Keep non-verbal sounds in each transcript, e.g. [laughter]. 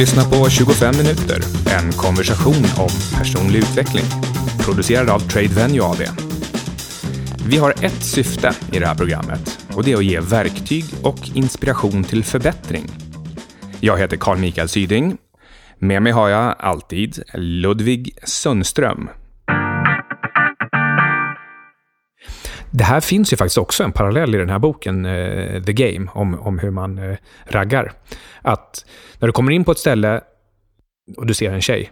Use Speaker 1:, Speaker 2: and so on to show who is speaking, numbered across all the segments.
Speaker 1: Lyssnar på 25 minuter, en konversation om personlig utveckling. Producerad av Trade Venue AB. Vi har ett syfte i det här programmet och det är att ge verktyg och inspiration till förbättring. Jag heter Carl Mikael Syding. Med mig har jag alltid Ludvig Sundström. Det här finns ju faktiskt också en parallell i den här boken, uh, The Game, om, om hur man uh, raggar. Att när du kommer in på ett ställe och du ser en tjej,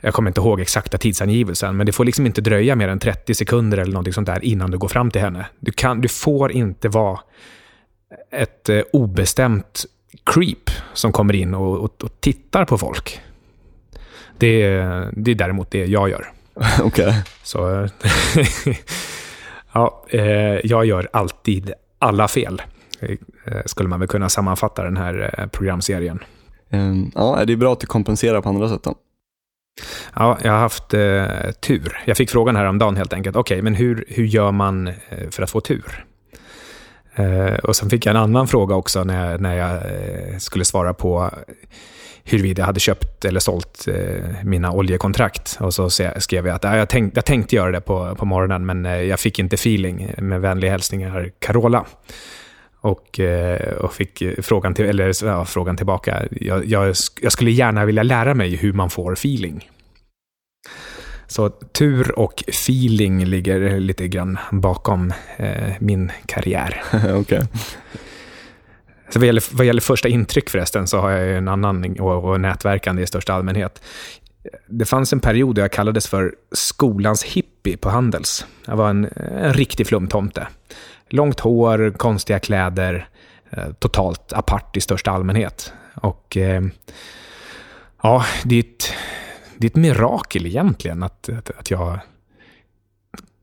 Speaker 1: jag kommer inte ihåg exakta tidsangivelsen, men det får liksom inte dröja mer än 30 sekunder eller någonting sånt där innan du går fram till henne. Du, kan, du får inte vara ett uh, obestämt creep som kommer in och, och, och tittar på folk. Det, det är däremot det jag gör. [laughs]
Speaker 2: Okej. Okay.
Speaker 1: Så [laughs] Ja, eh, jag gör alltid alla fel. Eh, skulle man väl kunna sammanfatta den här eh, programserien.
Speaker 2: Um, ja, det är bra att du kompenserar på andra sätt då.
Speaker 1: Ja, jag har haft eh, tur. Jag fick frågan här om dagen helt enkelt. Okej, okay, men hur, hur gör man för att få tur? Eh, och sen fick jag en annan fråga också när jag, när jag skulle svara på huruvida jag hade köpt eller sålt eh, mina oljekontrakt. Och så skrev jag att jag, tänkt, jag tänkte göra det på, på morgonen, men eh, jag fick inte feeling. Med vänliga hälsningar Carola. Och, eh, och fick frågan, till, eller, ja, frågan tillbaka. Jag, jag, jag skulle gärna vilja lära mig hur man får feeling. Så tur och feeling ligger lite grann bakom eh, min karriär. [laughs]
Speaker 2: okay.
Speaker 1: Så vad, gäller, vad gäller första intryck förresten så har jag en annan och, och nätverkande i största allmänhet. Det fanns en period där jag kallades för skolans hippie på Handels. Jag var en, en riktig flumtomte. Långt hår, konstiga kläder, eh, totalt apart i största allmänhet. Och eh, ja, det är, ett, det är ett mirakel egentligen att, att, att jag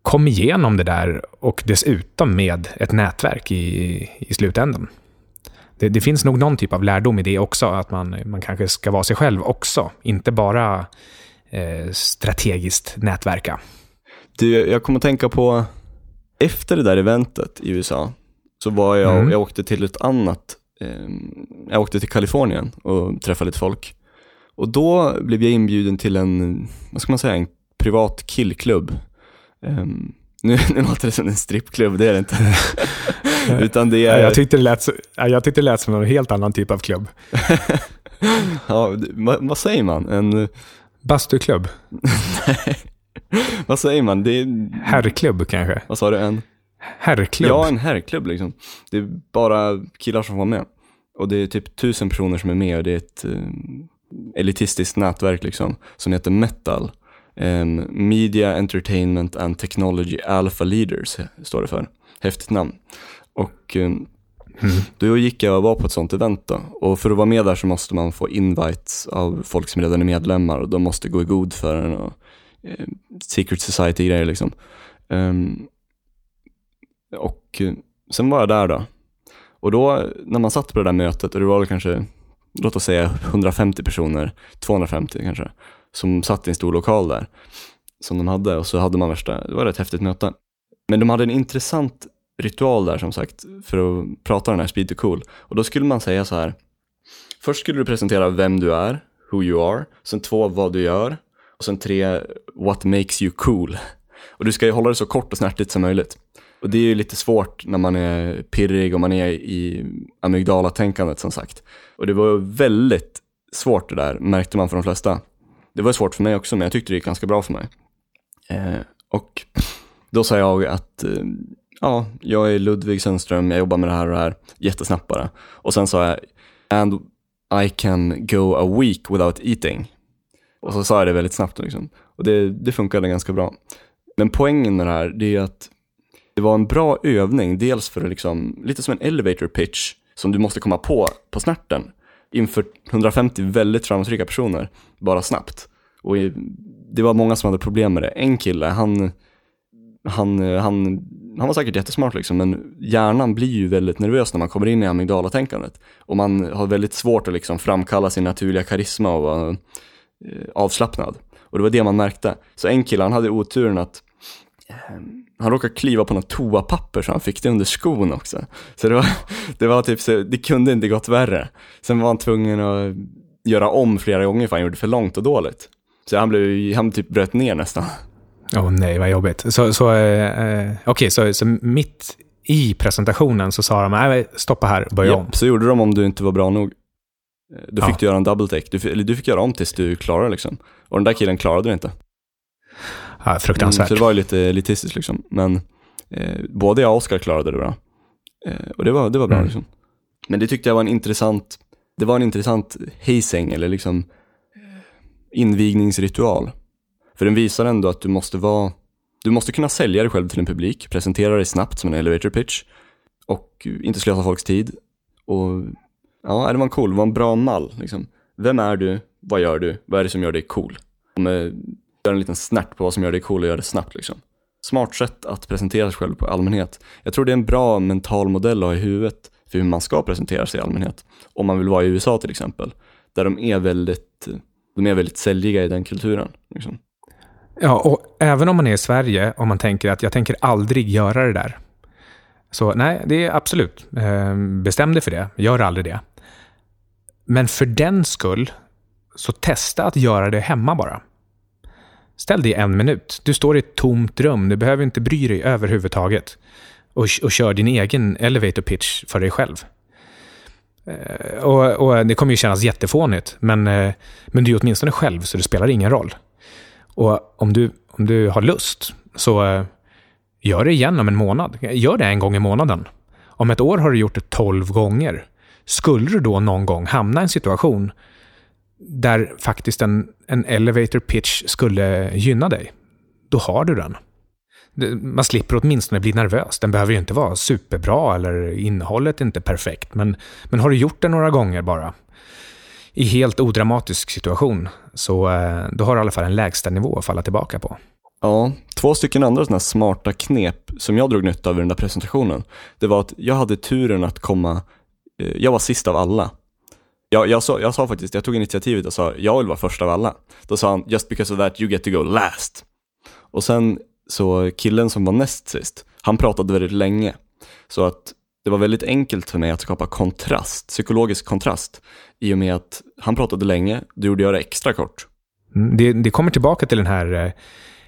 Speaker 1: kom igenom det där och dessutom med ett nätverk i, i slutändan det, det, finns nog någon typ av lärdom i det också, att man, man kanske ska vara sig själv också, inte bara eh, strategiskt nätverka.
Speaker 2: Du, jag kommer att tänka på, efter det där eventet i USA, så var jag, mm. jag åkte till ett annat, eh, jag åkte till Kalifornien och träffade lite folk. Och då blev jag inbjuden till en, vad ska man säga, en privat killklubb. Um, nu, nu låter det som en strippklubb, det är det inte. [laughs] Utan det är...
Speaker 1: jag, tyckte det lät, jag tyckte det lät som en helt annan typ av klubb. [laughs]
Speaker 2: ja, vad, vad, säger man? En...
Speaker 1: Bastuklubb?
Speaker 2: Nej. [laughs] vad säger man? Det är...
Speaker 1: Herrklubb kanske?
Speaker 2: Vad sa du? En?
Speaker 1: Herrklubb?
Speaker 2: Ja, en herrklubb liksom. Det är bara killar som får med. Och det är typ tusen personer som är med och det är ett uh, elitistiskt nätverk liksom, som heter Metal. Um, Media, Entertainment and Technology Alpha Leaders står det för. Häftigt namn. Och um, mm. då gick jag och var på ett sånt event då. Och för att vara med där så måste man få invites av folk som redan är medlemmar och de måste gå i god för en och eh, Secret Society-grejer liksom. Um, och sen var jag där då. Och då när man satt på det där mötet och det var kanske, låt oss säga 150 personer, 250 kanske, som satt i en stor lokal där som de hade och så hade man värsta, det var ett häftigt möte. Men de hade en intressant ritual där som sagt för att prata den här speed to cool. Och då skulle man säga så här, först skulle du presentera vem du är, who you are, sen två vad du gör och sen tre what makes you cool. Och du ska ju hålla det så kort och snärtigt som möjligt. Och det är ju lite svårt när man är pirrig och man är i amygdala-tänkandet som sagt. Och det var väldigt svårt det där, märkte man för de flesta. Det var svårt för mig också, men jag tyckte det gick ganska bra för mig. Eh, och då sa jag att eh, ja, jag är Ludvig Sundström, jag jobbar med det här och det här, jättesnabbt bara. Och sen sa jag, and I can go a week without eating. Och så sa jag det väldigt snabbt liksom. Och det, det funkade ganska bra. Men poängen med det här, det är att det var en bra övning, dels för att liksom, lite som en elevator pitch, som du måste komma på på snärten inför 150 väldigt framgångsrika personer, bara snabbt. Och det var många som hade problem med det. En kille, han, han, han, han var säkert jättesmart liksom, men hjärnan blir ju väldigt nervös när man kommer in i amygdalatänkandet. Och man har väldigt svårt att liksom framkalla sin naturliga karisma och vara eh, avslappnad. Och det var det man märkte. Så en kille, han hade oturen att ehm, han råkade kliva på något toapapper så han fick det under skon också. Så det var, [laughs] det var typ så, det kunde inte gått värre. Sen var han tvungen att göra om flera gånger för han gjorde för långt och dåligt. Så han blev han typ bröt ner nästan.
Speaker 1: Åh oh, nej, vad jobbigt. Så, så, eh, Okej, okay, så, så mitt i presentationen så sa de, nej, stoppa här, börja yep, om.
Speaker 2: Så gjorde de om du inte var bra nog. Eh, då fick ja. du göra en double take, du, eller du fick göra om tills du klarade liksom. Och den där killen klarade det inte.
Speaker 1: Ja, fruktansvärt. Mm,
Speaker 2: så det var ju lite elitistiskt liksom. Men eh, både jag och Oskar klarade det bra. Eh, och det var, det var bra mm. liksom. Men det tyckte jag var en intressant, det var en intressant hazing eller liksom invigningsritual. För den visar ändå att du måste vara, du måste kunna sälja dig själv till en publik, presentera dig snabbt som en elevator pitch och inte slösa folks tid. Och ja, det var en cool, det var en bra mall liksom. Vem är du? Vad gör du? Vad är det som gör dig cool? Med, gör en liten snärt på vad som gör dig cool och gör det snabbt liksom. Smart sätt att presentera sig själv på allmänhet. Jag tror det är en bra mental modell att ha i huvudet för hur man ska presentera sig i allmänhet. Om man vill vara i USA till exempel, där de är väldigt, de är väldigt säljiga i den kulturen. Liksom.
Speaker 1: Ja, och även om man är i Sverige och man tänker att jag tänker aldrig göra det där. Så nej, det är absolut. Ehm, bestäm dig för det. Gör aldrig det. Men för den skull, så testa att göra det hemma bara. Ställ dig en minut. Du står i ett tomt rum. Du behöver inte bry dig överhuvudtaget. Och, och kör din egen elevator pitch för dig själv. Eh, och, och, Det kommer ju kännas jättefånigt, men, eh, men du är åtminstone själv, så det spelar ingen roll. Och om du, om du har lust, så eh, gör det igen om en månad. Gör det en gång i månaden. Om ett år har du gjort det tolv gånger. Skulle du då någon gång hamna i en situation där faktiskt en, en elevator pitch skulle gynna dig, då har du den. Man slipper åtminstone bli nervös. Den behöver ju inte vara superbra eller innehållet är inte perfekt. Men, men har du gjort det några gånger bara, i helt odramatisk situation, så eh, då har du i alla fall en lägsta nivå att falla tillbaka på.
Speaker 2: Ja, två stycken andra sådana smarta knep som jag drog nytta av i den där presentationen, det var att jag hade turen att komma, eh, jag var sist av alla. Jag, jag, sa, jag sa faktiskt, jag tog initiativet och sa, jag vill vara först av alla. Då sa han, just because of that you get to go last. Och sen så killen som var näst sist, han pratade väldigt länge. Så att det var väldigt enkelt för mig att skapa kontrast, psykologisk kontrast. I och med att han pratade länge, då gjorde jag det extra kort.
Speaker 1: Mm, det, det kommer tillbaka till den här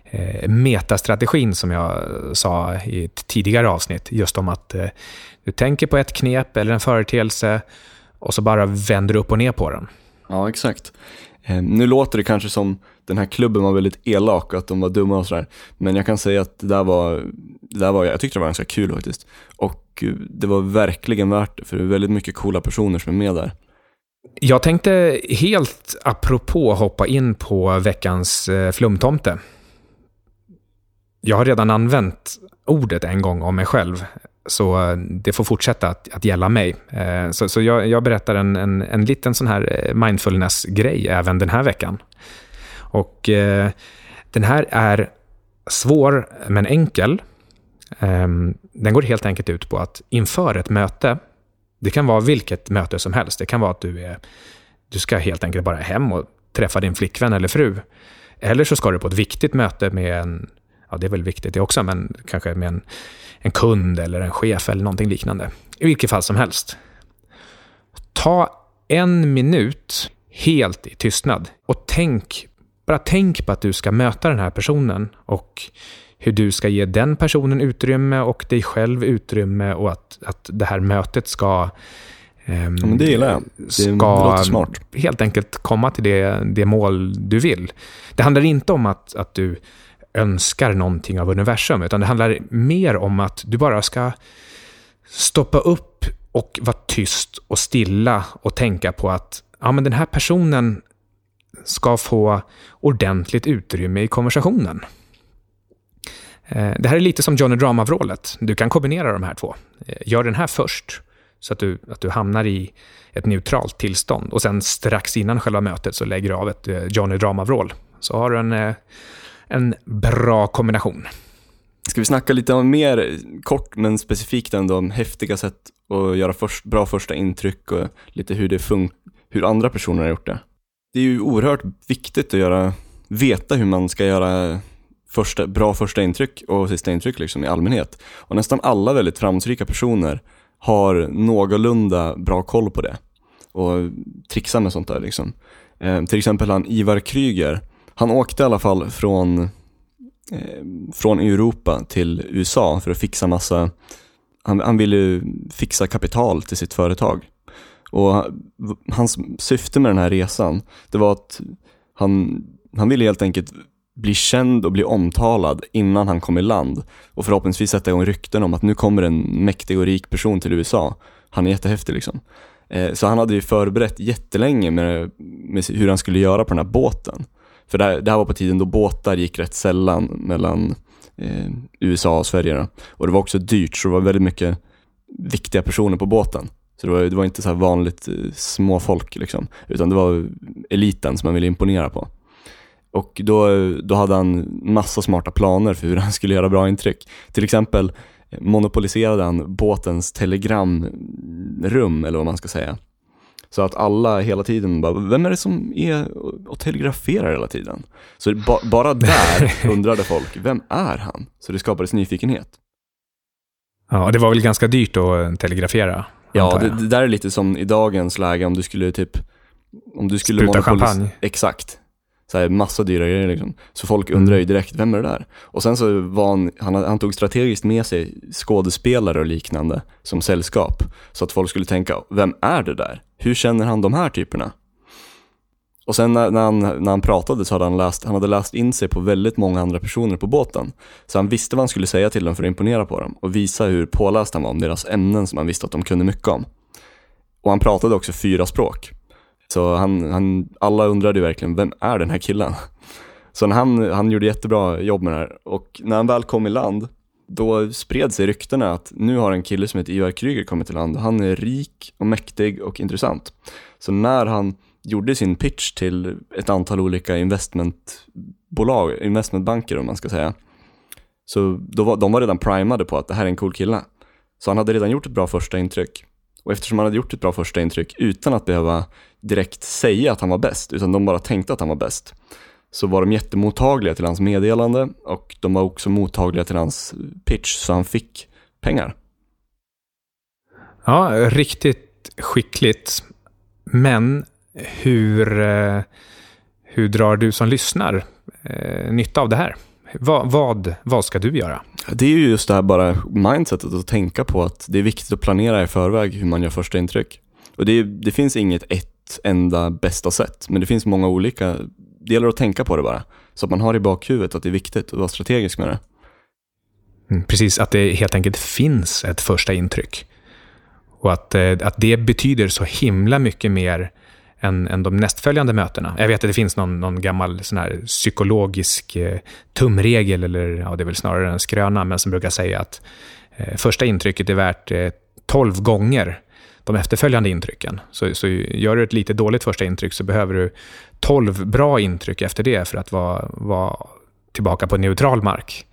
Speaker 1: eh, metastrategin som jag eh, sa i ett tidigare avsnitt. Just om att eh, du tänker på ett knep eller en företeelse och så bara vänder du upp och ner på den.
Speaker 2: Ja, exakt. Eh, nu låter det kanske som den här klubben var väldigt elak och att de var dumma och sådär. Men jag kan säga att det där var, det där var jag tyckte det var ganska kul faktiskt. Och eh, det var verkligen värt det, för det är väldigt mycket coola personer som är med där.
Speaker 1: Jag tänkte helt apropå hoppa in på veckans eh, flumtomte. Jag har redan använt ordet en gång om mig själv, så eh, det får fortsätta att, att gälla mig. Eh, så, så jag, jag, berättar en, en, en liten sån här eh, mindfulness-grej även den här veckan. Och eh, den här är svår men enkel. Eh, den går helt enkelt ut på att inför ett möte, det kan vara vilket möte som helst. Det kan vara att du, är, du ska helt enkelt bara hem och träffa din flickvän eller fru. Eller så ska du på ett viktigt möte med en, ja det är väl viktigt det också, men kanske med en, en kund eller en chef eller någonting liknande. I vilket fall som helst. Ta en minut helt i tystnad och tänk bara tänk på att du ska möta den här personen och hur du ska ge den personen utrymme och dig själv utrymme och att, att det här mötet ska
Speaker 2: Um, ja, det gillar jag. Det, ska smart.
Speaker 1: helt enkelt komma till det, det mål du vill. Det handlar inte om att, att du önskar någonting av universum, utan det handlar mer om att du bara ska stoppa upp och vara tyst och stilla och tänka på att ja, men den här personen ska få ordentligt utrymme i konversationen. Eh, det här är lite som Johnny Drama-vrålet. Du kan kombinera de här två. Eh, gör den här först, så att du, att du hamnar i ett neutralt tillstånd. Och sen strax innan själva mötet så lägger du av ett eh, Johnny Drama-vrål. Så har du en, en bra kombination.
Speaker 2: Ska vi snacka lite om mer kort men specifikt ändå om häftiga sätt att göra först, bra första intryck och lite hur det funkar, hur andra personer har gjort det? det är ju oerhört viktigt att göra, veta hur man ska göra första, bra första intryck och sista intryck liksom i allmänhet. Och nästan alla väldigt framgångsrika personer har någorlunda bra koll på det. och trixar med sånt där liksom. Eh, till exempel han Ivar Kryger, han åkte i alla fall från, eh, från Europa till USA för att fixa massa, han, han ville fixa kapital till sitt företag. Och hans syfte med den här resan, det var att han, han ville helt enkelt bli känd och bli omtalad innan han kom i land och förhoppningsvis sätta igång rykten om att nu kommer en mäktig och rik person till USA. Han är jättehäftig liksom. Eh, så han hade ju förberett jättelänge med, med hur han skulle göra på den här båten. För det här, det här var på tiden då båtar gick rätt sällan mellan eh, USA och Sverige. Då. Och det var också dyrt, så det var väldigt mycket viktiga personer på båten. Så det var, det var inte så här vanligt eh, småfolk liksom, utan det var eliten som man ville imponera på. Och då, då hade han massa smarta planer för hur [laughs] han skulle göra bra intryck. Till exempel monopoliserade han båtens telegramrum, eller vad man ska säga. Så att alla hela tiden bara, vem är det som är och telegraferar hela tiden? Så ba, bara där [laughs] undrade folk, vem är han? Så det skapades nyfikenhet.
Speaker 1: Ja, det var väl ganska dyrt att telegrafera?
Speaker 2: Ja, det, det, där är lite som i dagens läge om du skulle typ... Om du skulle
Speaker 1: Spruta champagne?
Speaker 2: Exakt så här, massa dyra grejer liksom. Så folk undrar ju mm. direkt, vem är det där? Och sen så var han, han, han tog strategiskt med sig skådespelare och liknande som sällskap. Så att folk skulle tänka, vem är det där? Hur känner han de här typerna? Och sen när, när, han, när han pratade så hade han läst, han hade läst in sig på väldigt många andra personer på båten. Så han visste vad han skulle säga till dem för att imponera på dem och visa hur påläst han var om deras ämnen som han visste att de kunde mycket om. Och han pratade också fyra språk. Så han, han, alla undrade ju verkligen, vem är den här killen? Så han, han gjorde jättebra jobb med det här och när han väl kom i land, då spred sig ryktena att nu har en kille som heter Ivar Kryger kommit till land. Han är rik och mäktig och intressant. Så när han gjorde sin pitch till ett antal olika investmentbolag, investmentbanker om man ska säga, så då var, de var redan primade på att det här är en cool kille. Så han hade redan gjort ett bra första intryck. Och eftersom han hade gjort ett bra första intryck utan att behöva direkt säga att han var bäst, utan de bara tänkte att han var bäst, så var de jättemottagliga till hans meddelande och de var också mottagliga till hans pitch, så han fick pengar.
Speaker 1: Ja, riktigt skickligt. Men hur, eh, hur drar du som lyssnar eh, nytta av det här? Vad, vad, vad ska du göra?
Speaker 2: Det är ju just det här bara mindsetet att tänka på att det är viktigt att planera i förväg hur man gör första intryck. Och det, det finns inget ett enda bästa sätt, men det finns många olika. Det gäller att tänka på det bara, så att man har i bakhuvudet att det är viktigt att vara strategisk med det.
Speaker 1: Mm, precis, att det helt enkelt finns ett första intryck. Och att, eh, att det betyder så himla mycket mer än, än de nästföljande mötena. Jag vet att det finns någon, någon gammal sån här psykologisk eh, tumregel, eller ja, det är väl snarare en skröna, men som brukar säga att eh, första intrycket är värt eh, 12 gånger de efterföljande intrycken. Så, så gör du ett lite dåligt första intryck så behöver du 12 bra intryck efter det för att vara, vara tillbaka på neutral mark.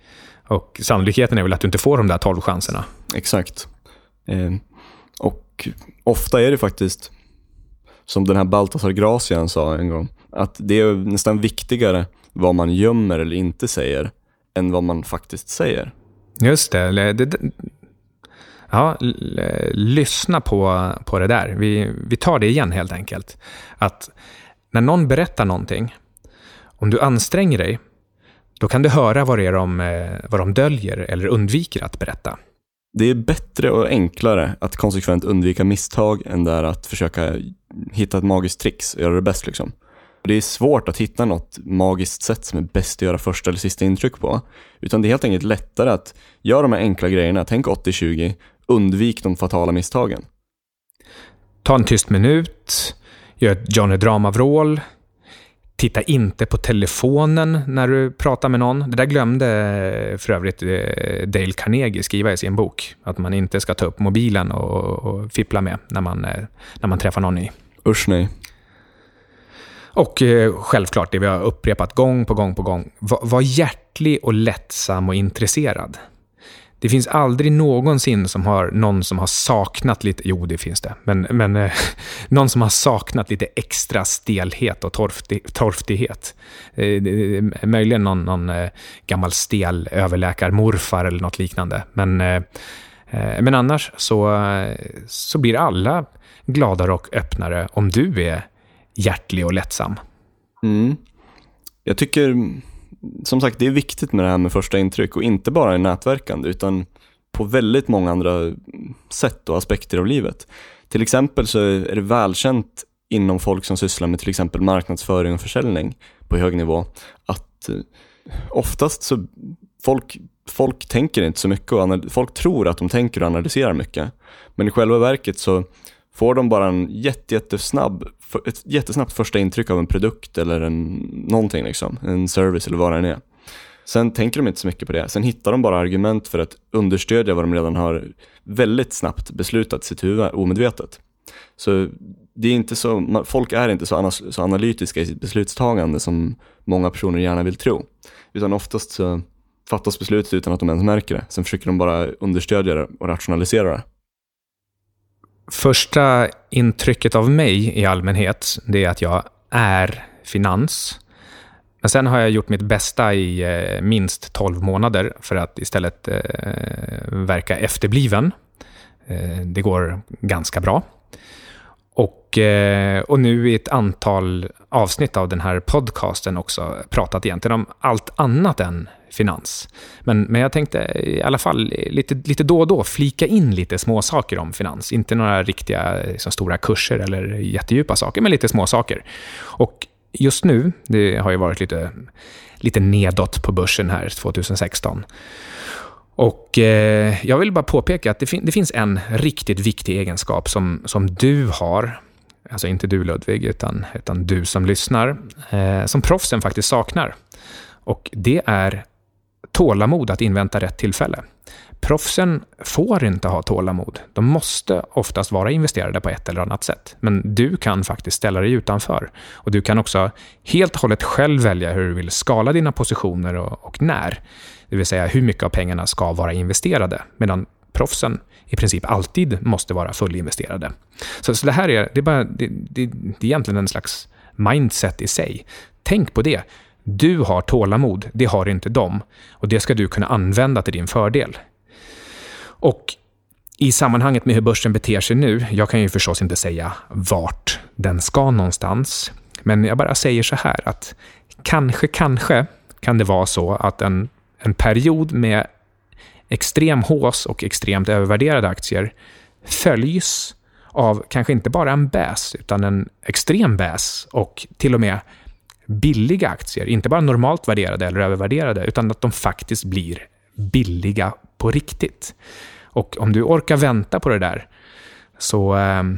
Speaker 1: Och sannolikheten är väl att du inte får de där 12 chanserna.
Speaker 2: Exakt. Eh, och ofta är det faktiskt som den här Baltasar Gracian sa en gång, att det är nästan viktigare vad man gömmer eller inte säger, än vad man faktiskt säger.
Speaker 1: Just det. det, det ja, lyssna på, på det där. Vi, vi tar det igen helt enkelt. Att när någon berättar någonting, om du anstränger dig, då kan du höra vad det är de, eh, vad de döljer eller undviker att berätta.
Speaker 2: Det är bättre och enklare att konsekvent undvika misstag än där att försöka hitta ett magiskt trix och göra det bäst. Liksom. Det är svårt att hitta något magiskt sätt som är bäst att göra första eller sista intryck på. Utan det är helt enkelt lättare att göra de här enkla grejerna, tänk 80-20, undvik de fatala misstagen.
Speaker 1: Ta en tyst minut, gör ett Johnny Drama-vrål, Titta inte på telefonen när du pratar med någon. Det där glömde eh, för övrigt eh, Dale Carnegie skriva i sin bok. Att man inte ska ta upp mobilen och, och fippla med när man, eh, när man träffar någon ny.
Speaker 2: Usch nej.
Speaker 1: Och självklart, det vi har upprepat gång på gång på gång. Var, var hjärtlig och lättsam och intresserad. Det finns aldrig någonsin som har någon som har saknat lite, jo det finns det, men, men eh, [laughs] någon som har saknat lite extra stelhet och torftig, torftighet. Eh, eh, möjligen någon, någon eh, gammal stel överläkarmorfar eller något liknande. Men, eh, eh men annars så, eh, så blir alla gladare och öppnare om du är hjärtlig och lättsam.
Speaker 2: Mm. Jag tycker, som sagt, det är viktigt med det här med första intryck och inte bara i nätverkande utan på väldigt många andra sätt och aspekter av livet. Till exempel så är det välkänt inom folk som sysslar med till exempel marknadsföring och försäljning på hög nivå att eh, oftast så folk, folk tänker inte så mycket och folk tror att de tänker och analyserar mycket. Men i själva verket så får de bara en jätte, jättesnabb, ett jättesnabbt första intryck av en produkt eller en, någonting liksom, en service eller vad det än är. Sen tänker de inte så mycket på det. Sen hittar de bara argument för att understödja vad de redan har väldigt snabbt beslutat i sitt huvud omedvetet. Så det är inte så, folk är inte så, så analytiska i sitt beslutstagande som många personer gärna vill tro. Utan oftast så fattas beslutet utan att de ens märker det. Sen försöker de bara understödja det och rationalisera det.
Speaker 1: Första intrycket av mig i allmänhet, det är att jag är finans. Men sen har jag gjort mitt bästa i eh, minst 12 månader för att istället eh, verka efterbliven. Eh, det går ganska bra. Och, eh, och nu i ett antal avsnitt av den här podcasten också pratat egentligen om allt annat än finans. Men, men jag tänkte i alla fall lite, lite då och då flika in lite små saker om finans. Inte några riktiga liksom, stora kurser eller jättedjupa saker, men lite små saker. Och just nu, det har ju varit lite, lite nedåt på börsen här 2016. Och eh, Jag vill bara påpeka att det, fin det, finns en riktigt viktig egenskap som, som du har, alltså inte du Ludvig, utan, utan du som lyssnar, eh, som proffsen faktiskt saknar. Och Det är tålamod att invänta rätt tillfälle. Proffsen får inte ha tålamod. De måste oftast vara investerade på ett eller annat sätt. Men du kan faktiskt ställa dig utanför. Och Du kan också helt och hållet själv välja hur du vill skala dina positioner och, och när. Det vill säga hur mycket av pengarna ska vara investerade. Medan proffsen i princip alltid måste vara fullinvesterade. Så, så det här är, det är, bara, det, det, det är egentligen en slags mindset i sig. Tänk på det. Du har tålamod, det har inte de. Och det ska du kunna använda till din fördel. Och i sammanhanget med hur börsen beter sig nu, jag kan ju förstås inte säga vart den ska någonstans, men jag bara säger så här att kanske, kanske kan det vara så att en, en period med extrem hås och extremt övervärderade aktier följs av kanske inte bara en bäs, utan en extrem bäs och till och med billiga aktier. Inte bara normalt värderade eller övervärderade, utan att de faktiskt blir billiga på riktigt. Och om du orkar vänta på det där så ehm,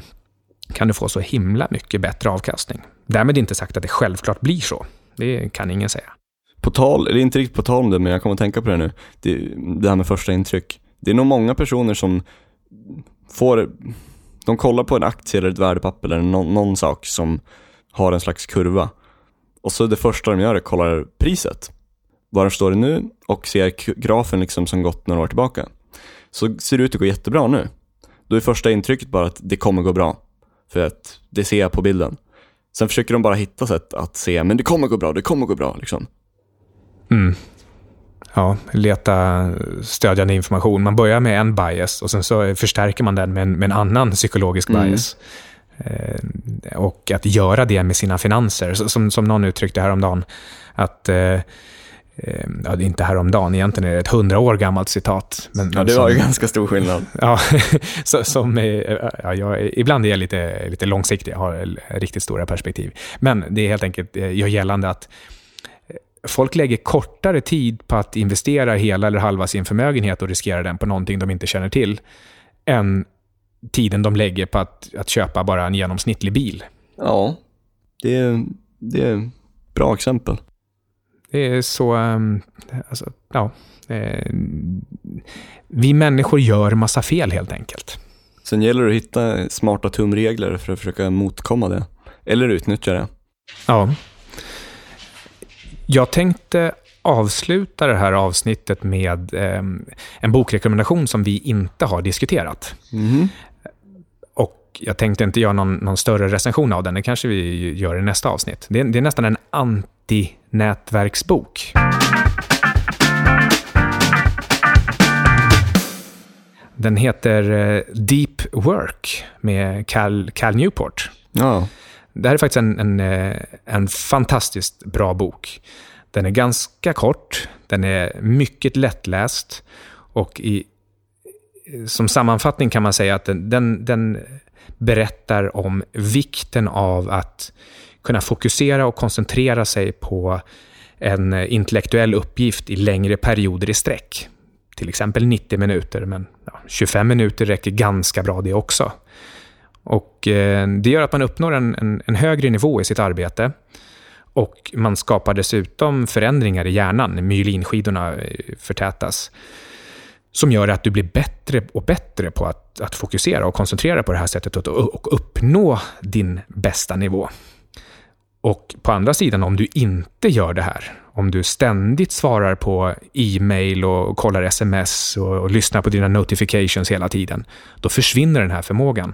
Speaker 1: kan du få så himla mycket bättre avkastning. Därmed inte sagt att det självklart blir så. Det kan ingen säga.
Speaker 2: På tal, eller inte riktigt på tal om det, men jag kommer att tänka på det nu. Det, det här med första intryck. Det är nog många personer som får, de kollar på en aktie eller ett värdepapper eller någon, någon sak som har en slags kurva. Och så det första de gör är att kolla priset. Var står det nu och ser grafen liksom som gått några år tillbaka så ser det ut att gå jättebra nu. Då är första intrycket bara att det kommer gå bra. För att det ser jag på bilden. Sen försöker de bara hitta sätt att se, men det kommer gå bra, det kommer gå bra. Liksom.
Speaker 1: Mm. Ja, leta stödjande information. Man börjar med en bias och sen så förstärker man den med en, med en annan psykologisk mm. bias. Eh, och att göra det med sina finanser. Som, som någon uttryckte häromdagen, att eh, Eh, ja, inte häromdagen, egentligen är det ett hundra år gammalt citat.
Speaker 2: Men, ja, det var som, ju ganska stor skillnad. [laughs]
Speaker 1: ja, som, ja, jag, ibland är jag lite, lite långsiktig, har riktigt stora perspektiv. Men det är helt enkelt, eh, gör gällande att eh, folk lägger kortare tid på att investera hela eller halva sin förmögenhet och riskera den på någonting de inte känner till, än tiden de lägger på att, att köpa bara en genomsnittlig bil.
Speaker 2: Ja, det är, det är bra exempel.
Speaker 1: Det är så... Um, alltså, ja, eh, vi människor gör massa fel helt enkelt.
Speaker 2: Sen gäller det att hitta smarta tumregler för att försöka motkomma det. Eller utnyttja det.
Speaker 1: Ja. Jag tänkte avsluta det här avsnittet med eh, en bokrekommendation som vi inte har diskuterat. Mm. Jag tänkte inte göra någon, någon, större recension av den, det kanske vi gör i nästa avsnitt. Det är, det är nästan en anti-nätverksbok. Den heter eh, Deep Work med Cal, Cal Newport.
Speaker 2: Ja.
Speaker 1: Det här är faktiskt en, en, eh, en fantastiskt bra bok. Den är ganska kort, den är mycket lättläst och i, som sammanfattning kan man säga att den, den, den berättar om vikten av att kunna fokusera och koncentrera sig på en intellektuell uppgift i längre perioder i sträck. Till exempel 90 minuter, men 25 minuter räcker ganska bra det också. Och eh, Det gör att man uppnår en, en, en, högre nivå i sitt arbete. Och Man skapar dessutom förändringar i hjärnan, myelinskidorna eh, förtätas som gör att du blir bättre och bättre på att, att fokusera och koncentrera på det här sättet och, och uppnå din bästa nivå. Och på andra sidan, om du inte gör det här, om du ständigt svarar på e-mail och kollar sms och, och lyssnar på dina notifications hela tiden, då försvinner den här förmågan.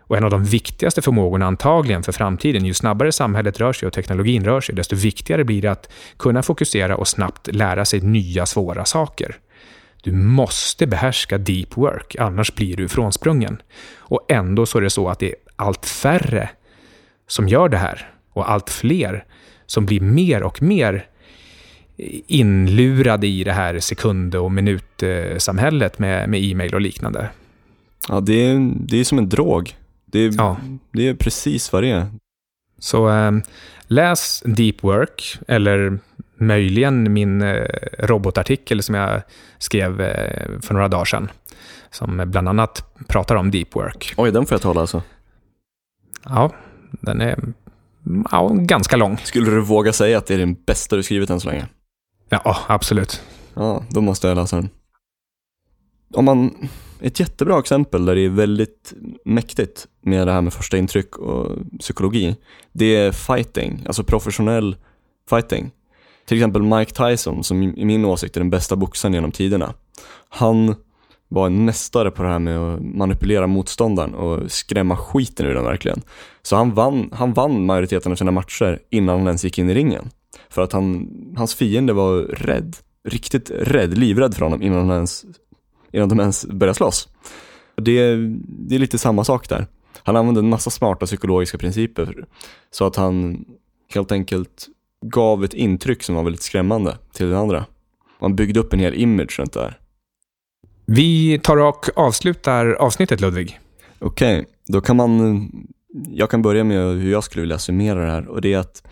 Speaker 1: Och en av de viktigaste förmågorna antagligen för framtiden, ju snabbare samhället rör sig och teknologin rör sig, desto viktigare blir det att kunna fokusera och snabbt lära sig nya svåra saker. Du måste behärska deep work, annars blir du frånsprungen. Och ändå så är det så att det är allt färre som gör det här och allt fler som blir mer och mer inlurade i det här sekund och minutsamhället med, med e-mail och liknande.
Speaker 2: Ja, det är, det är som en drog. Det är, ja. det är precis vad det är.
Speaker 1: Så äh, läs Deep Work, eller möjligen min äh, robotartikel som jag skrev äh, för några dagar sedan. Som bland annat pratar om Deep Work.
Speaker 2: Oj, den får jag tala alltså?
Speaker 1: Ja, den är ja, ganska lång.
Speaker 2: Skulle du våga säga att det är den bästa du skrivit än så länge?
Speaker 1: Ja, absolut.
Speaker 2: Ja, då måste jag läsa den. Om man, ett jättebra exempel där det är väldigt mäktigt med det här med första intryck och psykologi, det är fighting, alltså professionell fighting. Till exempel Mike Tyson, som i min åsikt är den bästa boxaren genom tiderna. Han var en mästare på det här med att manipulera motståndaren och skrämma skiten ur den verkligen. Så han vann, han vann majoriteten av sina matcher innan han ens gick in i ringen. För att han, hans fiende var rädd, riktigt rädd, livrädd för honom innan, han ens, innan de ens började slåss. Det, det är lite samma sak där. Han använde en massa smarta psykologiska principer så att han helt enkelt gav ett intryck som var väldigt skrämmande till den andra. Man byggde upp en hel image runt det här.
Speaker 1: Vi tar och avslutar avsnittet Ludvig.
Speaker 2: Okej, okay, då kan man, jag kan börja med hur jag skulle vilja summera det här och det är att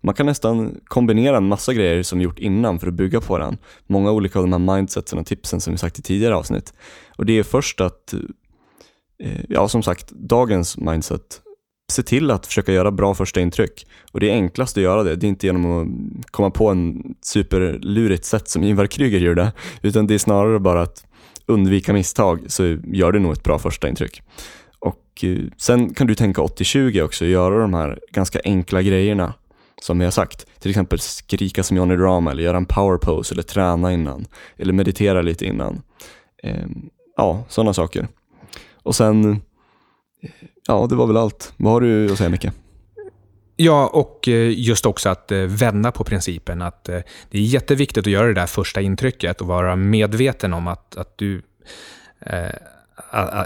Speaker 2: man kan nästan kombinera en massa grejer som vi gjort innan för att bygga på den. Många olika av de här mindsetsen och tipsen som vi sagt i tidigare avsnitt. Och det är först att, eh, ja som sagt, dagens mindset se till att försöka göra bra första intryck. Och det är enklast att göra det, det är inte genom att komma på en superlurigt sätt som Ingvar Kryger gjorde, utan det är snarare bara att undvika misstag så gör du nog ett bra första intryck. Och eh, sen kan du tänka 80-20 också, göra de här ganska enkla grejerna som vi har sagt. Till exempel skrika som Johnny Drama eller göra en power pose eller träna innan. Eller meditera lite innan. Ehm, ja, sådana saker. Och sen, ja det var väl allt. Vad har du att säga Micke?
Speaker 1: Ja, och eh, just också att eh, vända på principen att eh, det är jätteviktigt att göra det där första intrycket och vara medveten om att, att du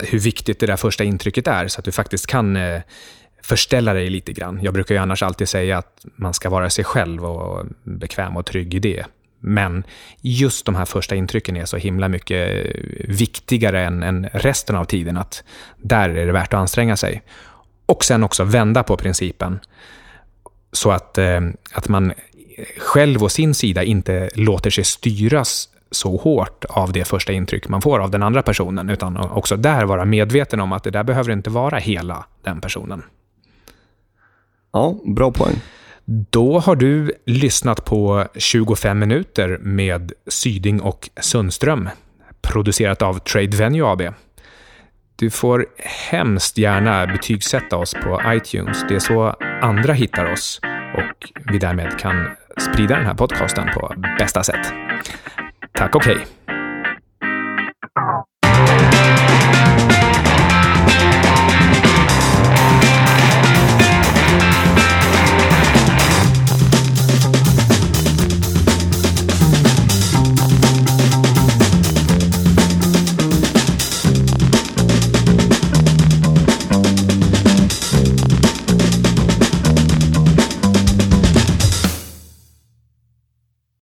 Speaker 1: hur viktigt det där första intrycket är, så att du faktiskt kan förställa dig lite grann. Jag brukar ju annars alltid säga att man ska vara sig själv och bekväm och trygg i det. Men just de här första intrycken är så himla mycket viktigare än, än resten av tiden, att där är det värt att anstränga sig. Och sen också vända på principen, så att, eh, att man själv och sin sida inte låter sig styras så hårt av det första intryck man får av den andra personen, utan också där vara medveten om att det där behöver inte vara hela den personen.
Speaker 2: Ja, bra poäng.
Speaker 1: Då har du lyssnat på 25 minuter med Syding och Sundström, producerat av Trade Venue AB. Du får hemskt gärna betygsätta oss på iTunes. Det är så andra hittar oss och vi därmed kan sprida den här podcasten på bästa sätt. Tack och hej!